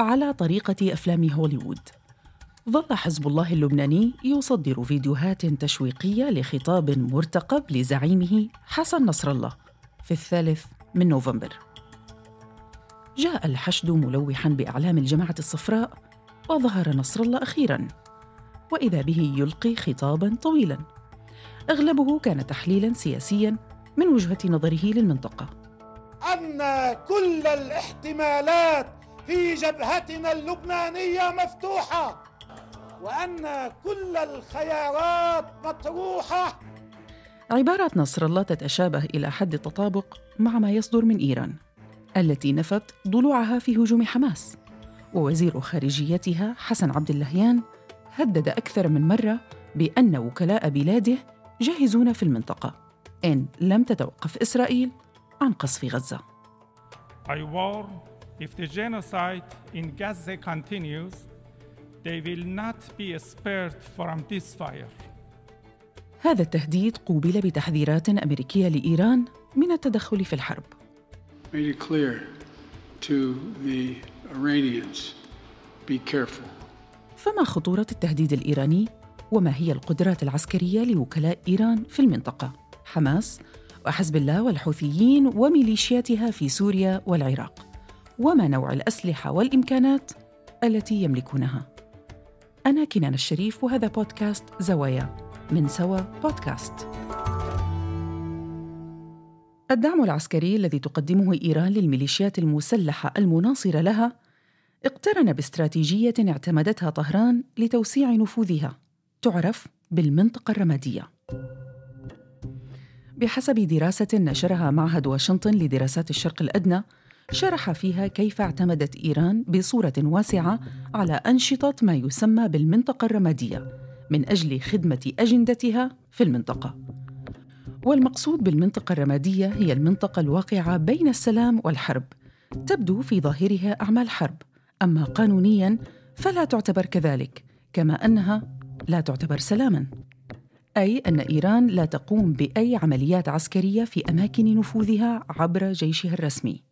على طريقة أفلام هوليوود. ظل حزب الله اللبناني يصدر فيديوهات تشويقية لخطاب مرتقب لزعيمه حسن نصر الله في الثالث من نوفمبر. جاء الحشد ملوحا بأعلام الجماعة الصفراء وظهر نصر الله أخيرا وإذا به يلقي خطابا طويلا. أغلبه كان تحليلا سياسيا من وجهة نظره للمنطقة. أن كل الاحتمالات في جبهتنا اللبنانية مفتوحة وأن كل الخيارات مطروحة عبارات نصر الله تتشابه إلى حد التطابق مع ما يصدر من إيران التي نفت ضلوعها في هجوم حماس ووزير خارجيتها حسن عبد اللهيان هدد أكثر من مرة بأن وكلاء بلاده جاهزون في المنطقة إن لم تتوقف إسرائيل عن قصف غزة. I warn if the genocide in Gaza continues, they will not be spared from this fire. هذا التهديد قوبل بتحذيرات أمريكية لإيران من التدخل في الحرب. Made it clear to the Iranians, be careful. فما خطورة التهديد الإيراني؟ وما هي القدرات العسكرية لوكلاء إيران في المنطقة؟ حماس وحزب الله والحوثيين وميليشياتها في سوريا والعراق وما نوع الأسلحة والإمكانات التي يملكونها. أنا كنان الشريف وهذا بودكاست زوايا من سوا بودكاست. الدعم العسكري الذي تقدمه إيران للميليشيات المسلحة المناصرة لها اقترن باستراتيجية اعتمدتها طهران لتوسيع نفوذها. تعرف بالمنطقة الرمادية. بحسب دراسة نشرها معهد واشنطن لدراسات الشرق الأدنى شرح فيها كيف اعتمدت إيران بصورة واسعة على أنشطة ما يسمى بالمنطقة الرمادية من أجل خدمة أجندتها في المنطقة. والمقصود بالمنطقة الرمادية هي المنطقة الواقعة بين السلام والحرب. تبدو في ظاهرها أعمال حرب. أما قانونياً فلا تعتبر كذلك كما أنها لا تعتبر سلاماً. أي أن إيران لا تقوم بأي عمليات عسكرية في أماكن نفوذها عبر جيشها الرسمي.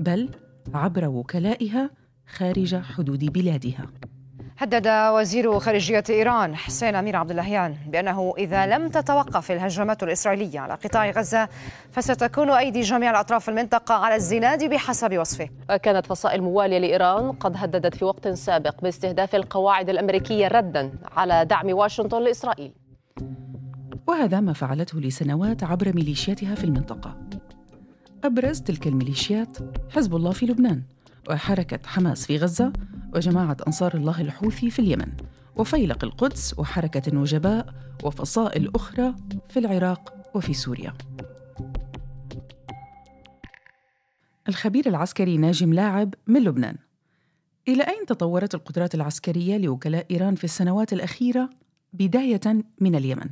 بل عبر وكلائها خارج حدود بلادها. هدد وزير خارجية إيران حسين أمير عبد اللهيان بأنه إذا لم تتوقف الهجمات الإسرائيلية على قطاع غزة فستكون أيدي جميع الأطراف في المنطقة على الزناد بحسب وصفه. كانت فصائل موالية لإيران قد هددت في وقت سابق باستهداف القواعد الأمريكية ردا على دعم واشنطن لإسرائيل. وهذا ما فعلته لسنوات عبر ميليشياتها في المنطقة. أبرز تلك الميليشيات حزب الله في لبنان وحركة حماس في غزة وجماعة أنصار الله الحوثي في اليمن وفيلق القدس وحركة النجباء وفصائل أخرى في العراق وفي سوريا الخبير العسكري ناجم لاعب من لبنان إلى أين تطورت القدرات العسكرية لوكلاء إيران في السنوات الأخيرة بداية من اليمن؟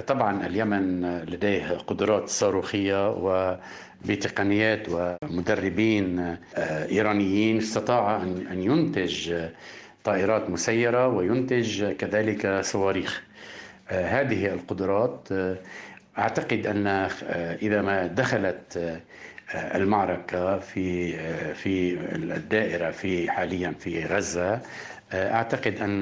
طبعا اليمن لديه قدرات صاروخية وبتقنيات ومدربين آه، إيرانيين استطاع ان ينتج طائرات مسيرة وينتج كذلك صواريخ. آه، هذه القدرات آه، أعتقد أن إذا ما دخلت المعركة في في الدائرة في حاليا في غزة أعتقد أن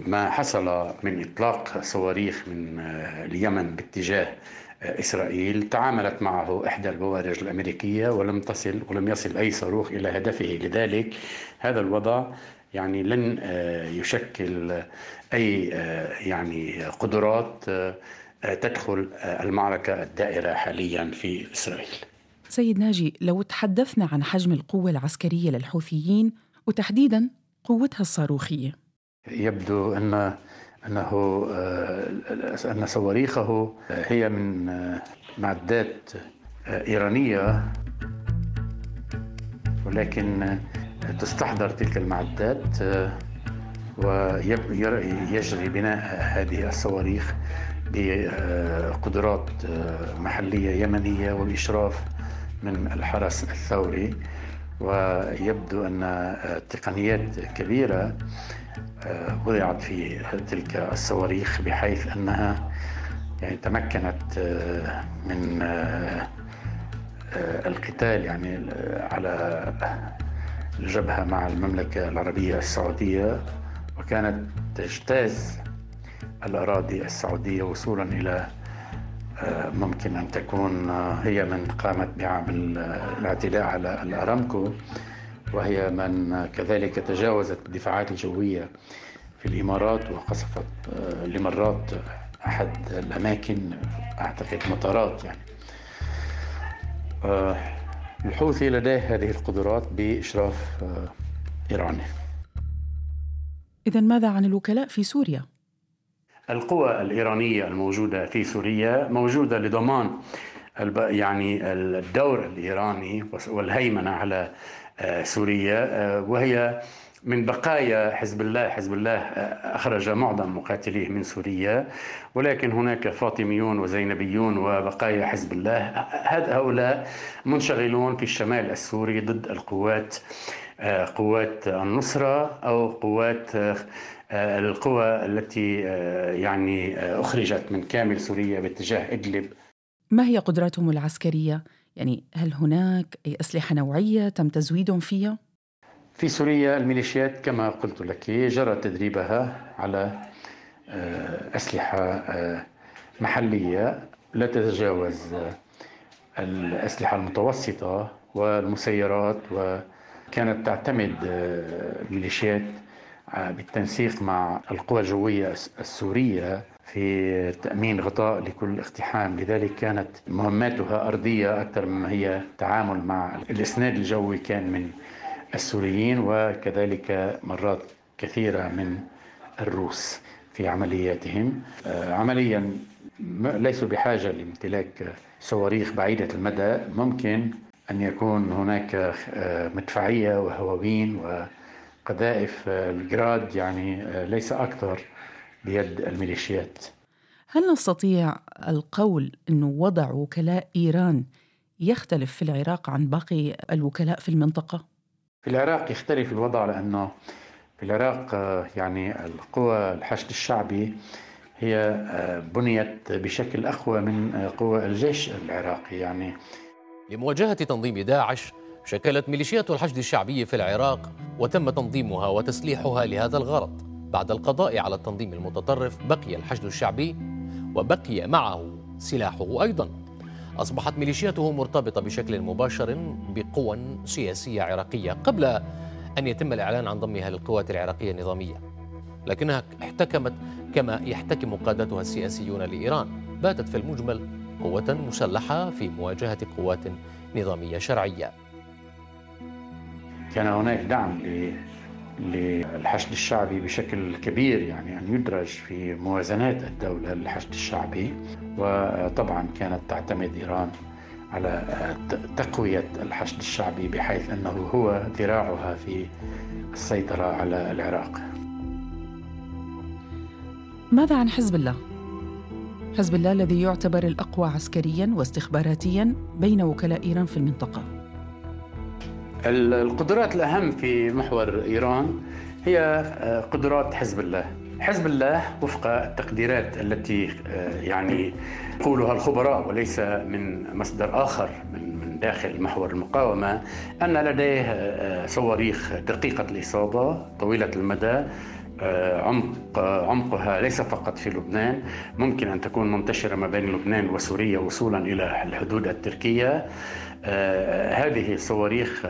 ما حصل من إطلاق صواريخ من اليمن باتجاه إسرائيل تعاملت معه إحدى البوارج الأمريكية ولم تصل ولم يصل أي صاروخ إلى هدفه لذلك هذا الوضع يعني لن يشكل أي يعني قدرات تدخل المعركة الدائرة حاليا في إسرائيل. سيد ناجي لو تحدثنا عن حجم القوة العسكرية للحوثيين وتحديدا قوتها الصاروخية. يبدو ان أنه آه، أن صواريخه هي من آه، معدات آه، إيرانية ولكن تستحضر تلك المعدات ويجري بناء هذه الصواريخ بقدرات محلية يمنية والاشراف من الحرس الثوري ويبدو أن تقنيات كبيرة آه، وضعت في تلك الصواريخ بحيث أنها يعني تمكنت آه، من آه، القتال يعني على الجبهة مع المملكة العربية السعودية. وكانت تجتاز الأراضي السعودية وصولا إلى آه، ممكن أن تكون آه، هي من قامت بعمل الاعتداء على الأرامكو وهي من كذلك تجاوزت الدفاعات الجوية في الإمارات وقصفت آه، لمرات أحد الأماكن أعتقد مطارات يعني الحوثي لديه هذه القدرات بإشراف إيراني إذا ماذا عن الوكلاء في سوريا؟ القوى الإيرانية الموجودة في سوريا موجودة لضمان يعني الدور الإيراني والهيمنة على آه، سوريا آه، وهي من بقايا حزب الله حزب الله آه، أخرج معظم مقاتليه من سوريا ولكن هناك فاطميون وزينبيون وبقايا حزب الله هؤلاء منشغلون في الشمال السوري ضد القوات قوات النصرة أو قوات القوى التي آه، يعني آه، أخرجت من كامل سوريا باتجاه إدلب ما هي قدراتهم العسكرية؟ يعني هل هناك أي أسلحة نوعية تم تزويدهم فيها؟ في سوريا الميليشيات كما قلت لك جرى تدريبها على أسلحة محلية لا تتجاوز الأسلحة المتوسطة والمسيرات وكانت تعتمد الميليشيات بالتنسيق مع القوى الجوية السورية في تأمين غطاء لكل اقتحام. لذلك كانت مهماتها أرضية أكثر مما هي تعامل مع الإسناد الجوي كان من السوريين وكذلك مرات كثيرة من الروس في عملياتهم. آه، عمليا ليسوا بحاجة لامتلاك صواريخ بعيدة المدى. ممكن أن يكون هناك آه، مدفعية وهواوين و قذائف الجراد يعني آه، ليس أكثر بيد الميليشيات هل نستطيع القول أنه وضع وكلاء إيران يختلف في العراق عن باقي الوكلاء في المنطقة؟ في العراق يختلف الوضع لأنه في العراق آه، يعني القوى الحشد الشعبي هي آه، بنيت بشكل أقوى من قوى الجيش العراقي يعني لمواجهة تنظيم داعش شكلت ميليشيات الحشد الشعبي في العراق وتم تنظيمها وتسليحها لهذا الغرض. بعد القضاء على التنظيم المتطرف بقي الحشد الشعبي وبقي معه سلاحه أيضا. أصبحت ميليشياته مرتبطة بشكل مباشر بقوى سياسية عراقية قبل أن يتم الإعلان عن ضمها للقوات العراقية النظامية. لكنها احتكمت كما يحتكم قادتها السياسيون لإيران. باتت في المجمل قوة مسلحة في مواجهة قوات نظامية شرعية. كان هناك دعم للحشد الشعبي بشكل كبير يعني أن يدرج في موازنات الدولة للحشد الشعبي. وطبعا كانت تعتمد إيران على تقوية الحشد الشعبي بحيث أنه هو ذراعها في السيطرة على العراق. ماذا عن حزب الله؟ حزب الله الذي يعتبر الأقوى عسكريا واستخباراتيا بين وكلاء إيران في المنطقة. القدرات الأهم في محور إيران هي آه، قدرات حزب الله. حزب الله وفق التقديرات التي آه، يعني يقولها الخبراء وليس من مصدر آخر من داخل محور المقاومة أن لديه آه، صواريخ دقيقة الإصابة طويلة المدى عمق عمقها ليس فقط في لبنان. ممكن أن تكون منتشرة ما بين لبنان وسوريا وصولا إلى الحدود التركية. آه، هذه الصواريخ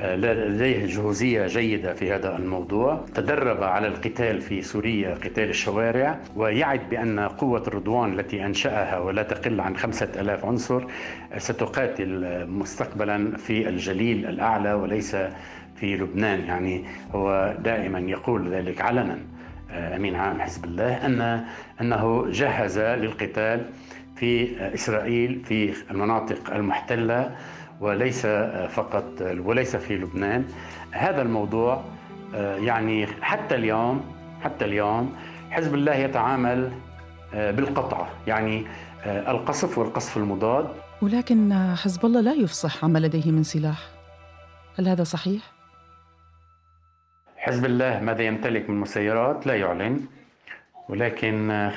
آه، لديه جهوزية جيدة في هذا الموضوع. تدرب على القتال في سوريا قتال الشوارع ويعد بأن قوة الرضوان التي أنشأها ولا تقل عن خمسة ألاف عنصر ستقاتل مستقبلا في الجليل الأعلى وليس في لبنان. يعني هو دائما يقول ذلك علنا آه، أمين عام حزب الله أن أنه جهز للقتال في إسرائيل في المناطق المحتلة وليس فقط وليس في لبنان. هذا الموضوع آه، يعني حتى اليوم حتى اليوم حزب الله يتعامل آه، بالقطعة يعني القصف والقصف المضاد. ولكن حزب الله لا يفصح عما لديه من سلاح. هل هذا صحيح؟ حزب الله ماذا يمتلك من مسيرات لا يعلن ولكن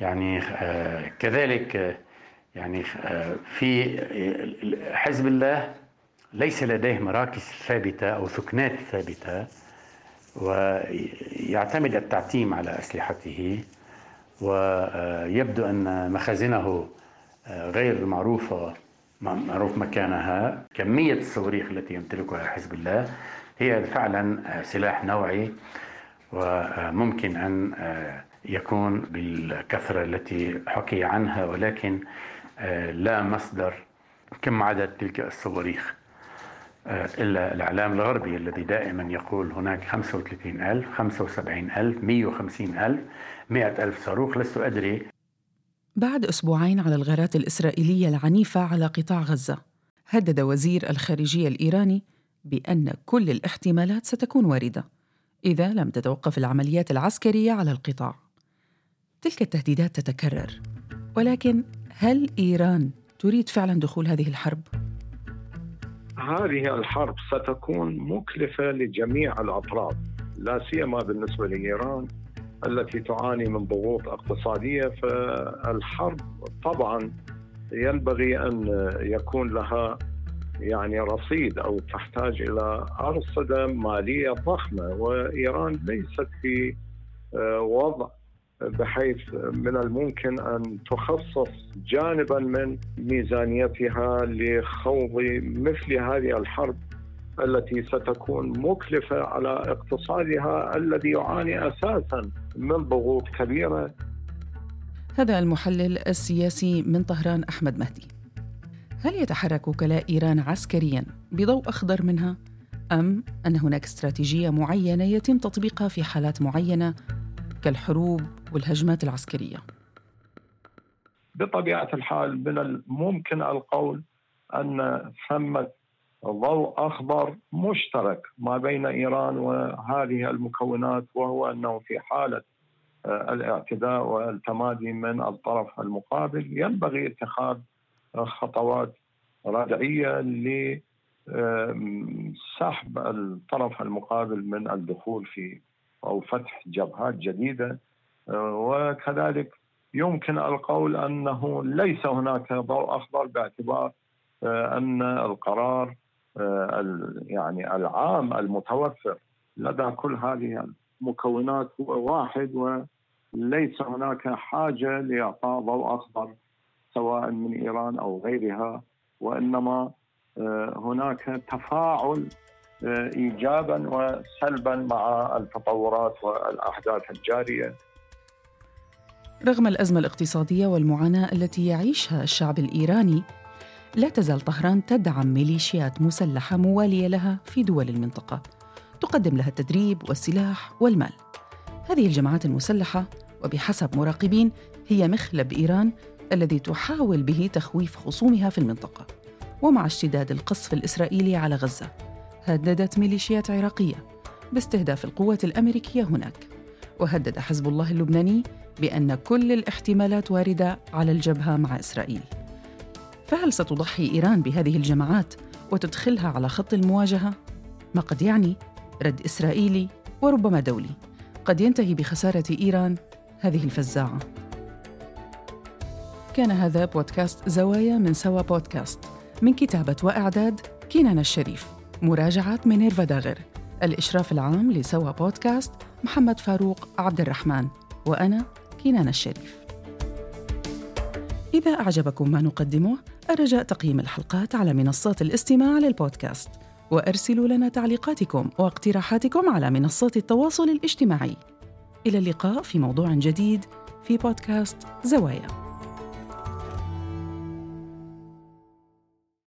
يعني آه، كذلك آه، يعني آه، في حزب الله ليس لديه مراكز ثابتة أو ثكنات ثابتة ويعتمد التعتيم على أسلحته ويبدو أن مخازنه غير معروفة معروف مكانها كمية الصواريخ التي يمتلكها حزب الله. هي فعلا سلاح نوعي وممكن أن يكون بالكثرة التي حكي عنها ولكن لا مصدر كم عدد تلك الصواريخ إلا الإعلام الغربي الذي دائما يقول هناك 35 ألف 75 ألف 150 ألف 100 ألف صاروخ لست أدري. بعد أسبوعين على الغارات الإسرائيلية العنيفة على قطاع غزة هدد وزير الخارجية الإيراني بأن كل الاحتمالات ستكون واردة إذا لم تتوقف العمليات العسكرية على القطاع تلك التهديدات تتكرر ولكن هل إيران تريد فعلا دخول هذه الحرب؟ هذه الحرب ستكون مكلفة لجميع الأطراف لا سيما بالنسبة لإيران التي تعاني من ضغوط اقتصادية فالحرب طبعا ينبغي أن يكون لها يعني رصيد أو تحتاج إلى أرصدة مالية ضخمة وإيران ليست في آه، وضع بحيث من الممكن أن تخصص جانبا من ميزانيتها لخوض مثل هذه الحرب التي ستكون مكلفة على اقتصادها الذي يعاني أساسا من ضغوط كبيرة. هذا المحلل السياسي من طهران أحمد مهدي. هل يتحرك وكلاء إيران عسكريا بضوء أخضر منها أم أن هناك استراتيجية معينة يتم تطبيقها في حالات معينة كالحروب والهجمات العسكرية؟ بطبيعة الحال من الممكن القول أن ثمة ضوء أخضر مشترك ما بين إيران وهذه المكونات وهو أنه في حالة آه، الاعتداء والتمادي من الطرف المقابل ينبغي اتخاذ خطوات ردعيه لسحب الطرف المقابل من الدخول في أو فتح جبهات جديدة. آه، وكذلك يمكن القول أنه ليس هناك ضوء أخضر باعتبار آه، أن القرار آه، يعني العام المتوفر لدى كل هذه المكونات هو واحد وليس هناك حاجة لإعطاء ضوء أخضر سواء من إيران أو غيرها وإنما هناك تفاعل ايجابا وسلبا مع التطورات والأحداث الجارية. رغم الأزمة الاقتصادية والمعاناة التي يعيشها الشعب الإيراني، لا تزال طهران تدعم ميليشيات مسلحة موالية لها في دول المنطقة، تقدم لها التدريب والسلاح والمال. هذه الجماعات المسلحة وبحسب مراقبين هي مخلب إيران الذي تحاول به تخويف خصومها في المنطقة. ومع اشتداد القصف الإسرائيلي على غزة هددت ميليشيات عراقية باستهداف القوات الأمريكية هناك وهدد حزب الله اللبناني بأن كل الاحتمالات واردة على الجبهة مع إسرائيل فهل ستضحي إيران بهذه الجماعات وتدخلها على خط المواجهة؟ ما قد يعني رد إسرائيلي وربما دولي قد ينتهي بخسارة إيران هذه الفزاعة كان هذا بودكاست زوايا من سوا بودكاست. من كتابة وإعداد كينان الشريف. مراجعة مينيرفا داغر. الإشراف العام لسوا بودكاست محمد فاروق عبد الرحمن. وأنا كنان الشريف. إذا أعجبكم ما نقدمه الرجاء تقييم الحلقات على منصات الاستماع للبودكاست. وأرسلوا لنا تعليقاتكم واقتراحاتكم على منصات التواصل الاجتماعي. إلى اللقاء في موضوع جديد في بودكاست زوايا.